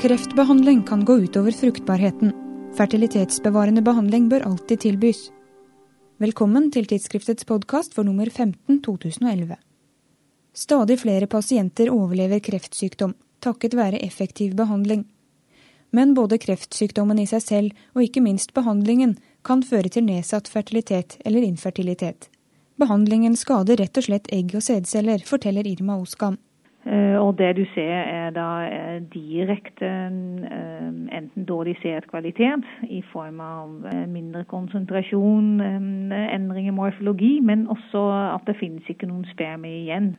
Kreftbehandling kan gå utover fruktbarheten. Fertilitetsbevarende behandling bør alltid tilbys. Velkommen til tidsskriftets podkast for nummer 15 2011. Stadig flere pasienter overlever kreftsykdom, takket være effektiv behandling. Men både kreftsykdommen i seg selv og ikke minst behandlingen kan føre til nedsatt fertilitet eller infertilitet. Behandlingen skader rett og slett egg og sædceller, forteller Irma Oskam. Eh, og det du ser er da eh, direkte eh, enten dårlig sædkvalitet i form av mindre konsentrasjon, endring i morfologi, men også at det finnes ikke noen sperme igjen.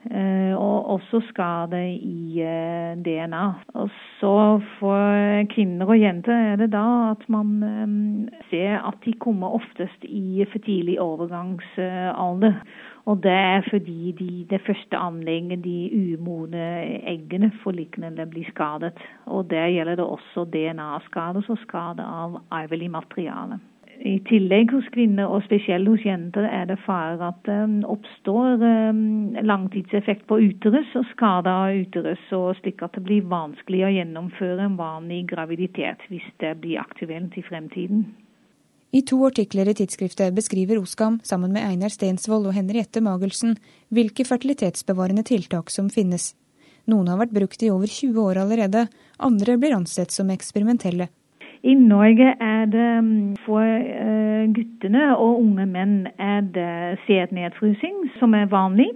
Eh, og også skade i eh, DNA. Og så for kvinner og jenter er det da at man eh, ser at de kommer oftest i for tidlig overgangsalder. Og det er fordi de, det første anlegget, de umodne eggene, forliknende, blir skadet. Og der gjelder det også DNA-skader, så skade av arvelig materiale. I tillegg hos kvinner, og spesielt hos jenter, er det fare at det um, oppstår um, langtidseffekt på uterus og skader av uterus, og slik at det blir vanskelig å gjennomføre en vanlig graviditet hvis det blir aktuelt i fremtiden. I to artikler i tidsskriftet beskriver Oskam, sammen med Einar Stensvold og Henriette Magelsen, hvilke fertilitetsbevarende tiltak som finnes. Noen har vært brukt i over 20 år allerede, andre blir ansett som eksperimentelle. I Norge er det mm, for eh, guttene og unge menn er det sædnedfrysing som er vanlig.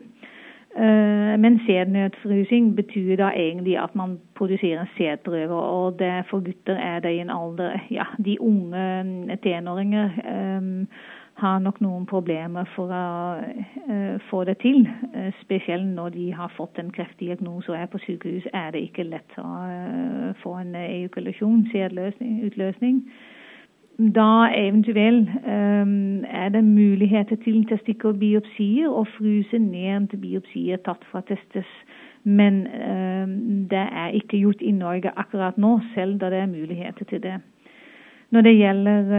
Eh, men sædnedfrysing betyr da egentlig at man produserer sædprøver. Og det, for gutter er det i en alder Ja, de unge mm, tenåringer um, har nok noen problemer for å uh, få det til. Uh, spesielt når de har fått en kreftdiagnose og er på sykehus, er det ikke lett å uh, få en ejakulasjon, utløsning. Da eventuelt er det muligheter til testikkelbiopsier og fryse ned til biopsier tatt fra testes. Men det er ikke gjort i Norge akkurat nå, selv da det er muligheter til det. Når det gjelder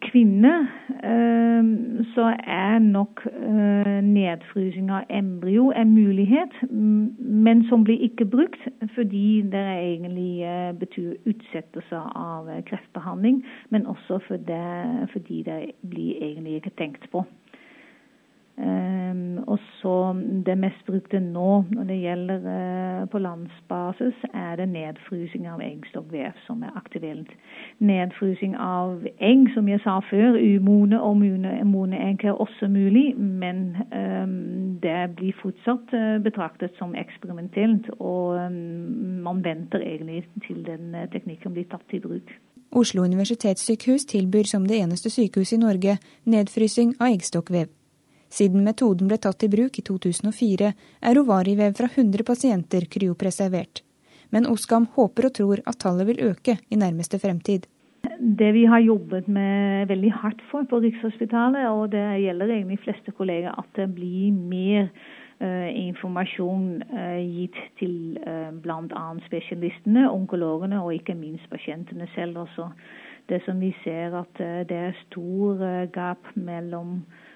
kvinne ehm, så er nok eh, nedfrysing av embryo en mulighet, men som blir ikke brukt fordi det egentlig eh, betyr utsettelse av eh, kreftbehandling, men også fordi det blir egentlig ikke tenkt på. Og så Det mest brukte nå når det gjelder uh, på landsbasis, er det nedfrysing av eggstokkvev som er aktuelt. Nedfrysing av egg, som jeg sa før, umone og mone egg er også mulig, men um, det blir fortsatt uh, betraktet som eksperimentelt. Og man venter egentlig til den teknikken blir tatt i bruk. Oslo universitetssykehus tilbyr som det eneste sykehuset i Norge nedfrysing av eggstokkvev. Siden metoden ble tatt i bruk i 2004, er ovarivev fra 100 pasienter kryopreservert. Men Oskam håper og tror at tallet vil øke i nærmeste fremtid. Det vi har jobbet med veldig hardt for på Rikshospitalet, og det gjelder egentlig fleste kolleger, at det blir mer uh, informasjon uh, gitt til uh, bl.a. spesialistene, onkologene og ikke minst pasientene selv også. Det som vi ser at det er stor gap mellom Eh,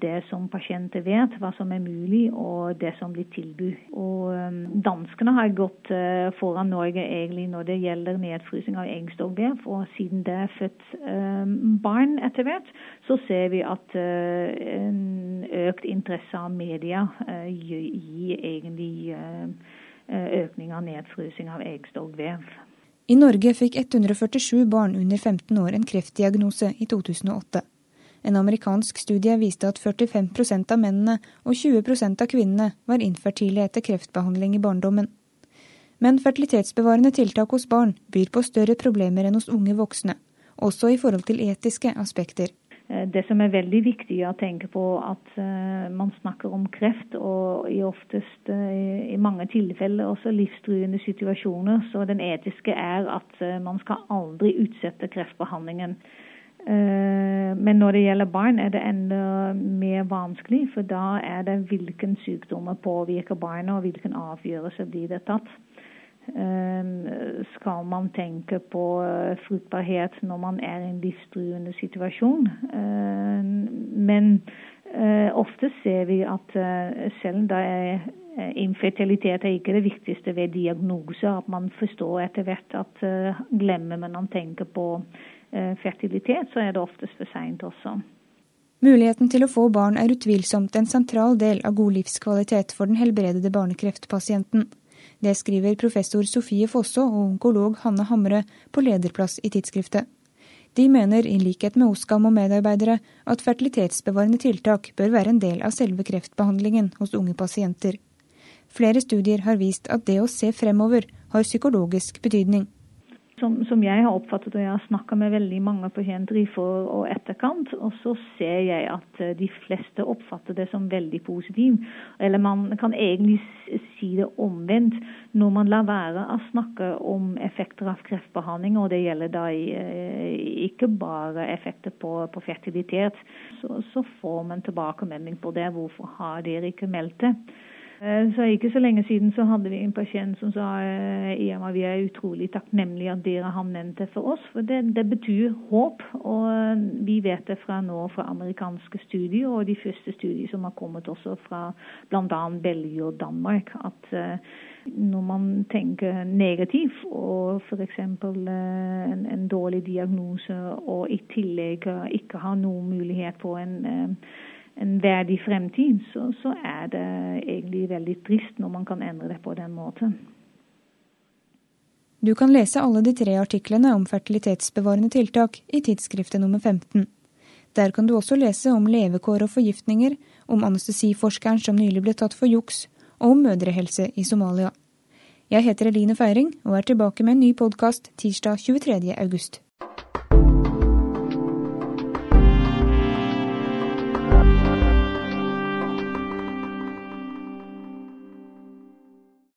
det som pasienter vet, hva som er mulig og det som blir tilbudt. Og eh, Danskene har gått eh, foran Norge egentlig når det gjelder nedfrysing av eggstokkvev. Og siden det er født barn etter hvert, så ser vi at en økt interesse av media gir egentlig økning av nedfrysing av eggstokkvev. I Norge fikk 147 barn under 15 år en kreftdiagnose i 2008. En amerikansk studie viste at 45% av mennene og 20% av kvinnene var infertile etter kreftbehandling i barndommen. Men fertilitetsbevarende tiltak hos barn byr på større problemer enn hos unge voksne, også i forhold til etiske aspekter. Eh, det som er veldig viktig å tenke på, at uh, man snakker om kreft, og i oftest uh, i mange tilfeller også livstruende situasjoner. Så den etiske er at man skal aldri utsette kreftbehandlingen. Eh, men når det gjelder barn, er det enda mer vanskelig, for da er det hvilken sykdommer påvirker barna, og hvilken avgjørelse blir det tatt. Eh, skal man tenke på eh, fruktbarhet når man er i en livstruende situasjon? Men Ofte ser vi at selv da infertilitet er ikke det viktigste ved diagnose, at man forstår etter hvert at glemmer man å tenke på fertilitet, så er det oftest for seint også. Muligheten til å få barn er utvilsomt en sentral del av god livskvalitet for den helbredede barnekreftpasienten. Det skriver professor Sofie Fosså og onkolog Hanne Hamre på lederplass i tidsskriftet. De mener, i likhet med Oskam og medarbeidere, at fertilitetsbevarende tiltak bør være en del av selve kreftbehandlingen hos unge pasienter. Flere studier har vist at det å se fremover har psykologisk betydning. Som, som, jeg har oppfattet, og jeg har snakka med veldig mange pasienter i for- og etterkant, og så ser jeg at eh, de fleste oppfatter det som veldig positivt. Eller man kan egentlig si det omvendt. Når man lar være å snakke om effekter av kreftbehandling, og det gjelder da eh, ikke bare effekter på, på fertilitet, så, så får man tilbakemelding på det. Hvorfor har dere ikke meldt det? Eh, så Ikke så lenge siden så hadde vi en pasient som sa Ema, vi er utrolig takknemlige at dere har nevnt det for oss. For det, det, betyr håp. Og eh, vi vet det fra nå fra amerikanske studier og de første studier som har kommet også fra bl.a. Belgia og Danmark. at eh, når man tenker negativt og f.eks. En, en dårlig diagnose og i tillegg ikke har noen mulighet på en en verdig fremtid, så, så, er det egentlig veldig trist når man kan endre det på den måten. Du kan lese alle de tre artiklene om fertilitetsbevarende tiltak i tidsskriftet nummer 15. Der kan du også lese om levekår og forgiftninger, om anestesiforskeren som nylig ble tatt for juks, og om mødrehelse i Somalia. Jeg heter Eline Feiring og er tilbake med en ny podkast tirsdag 23. august.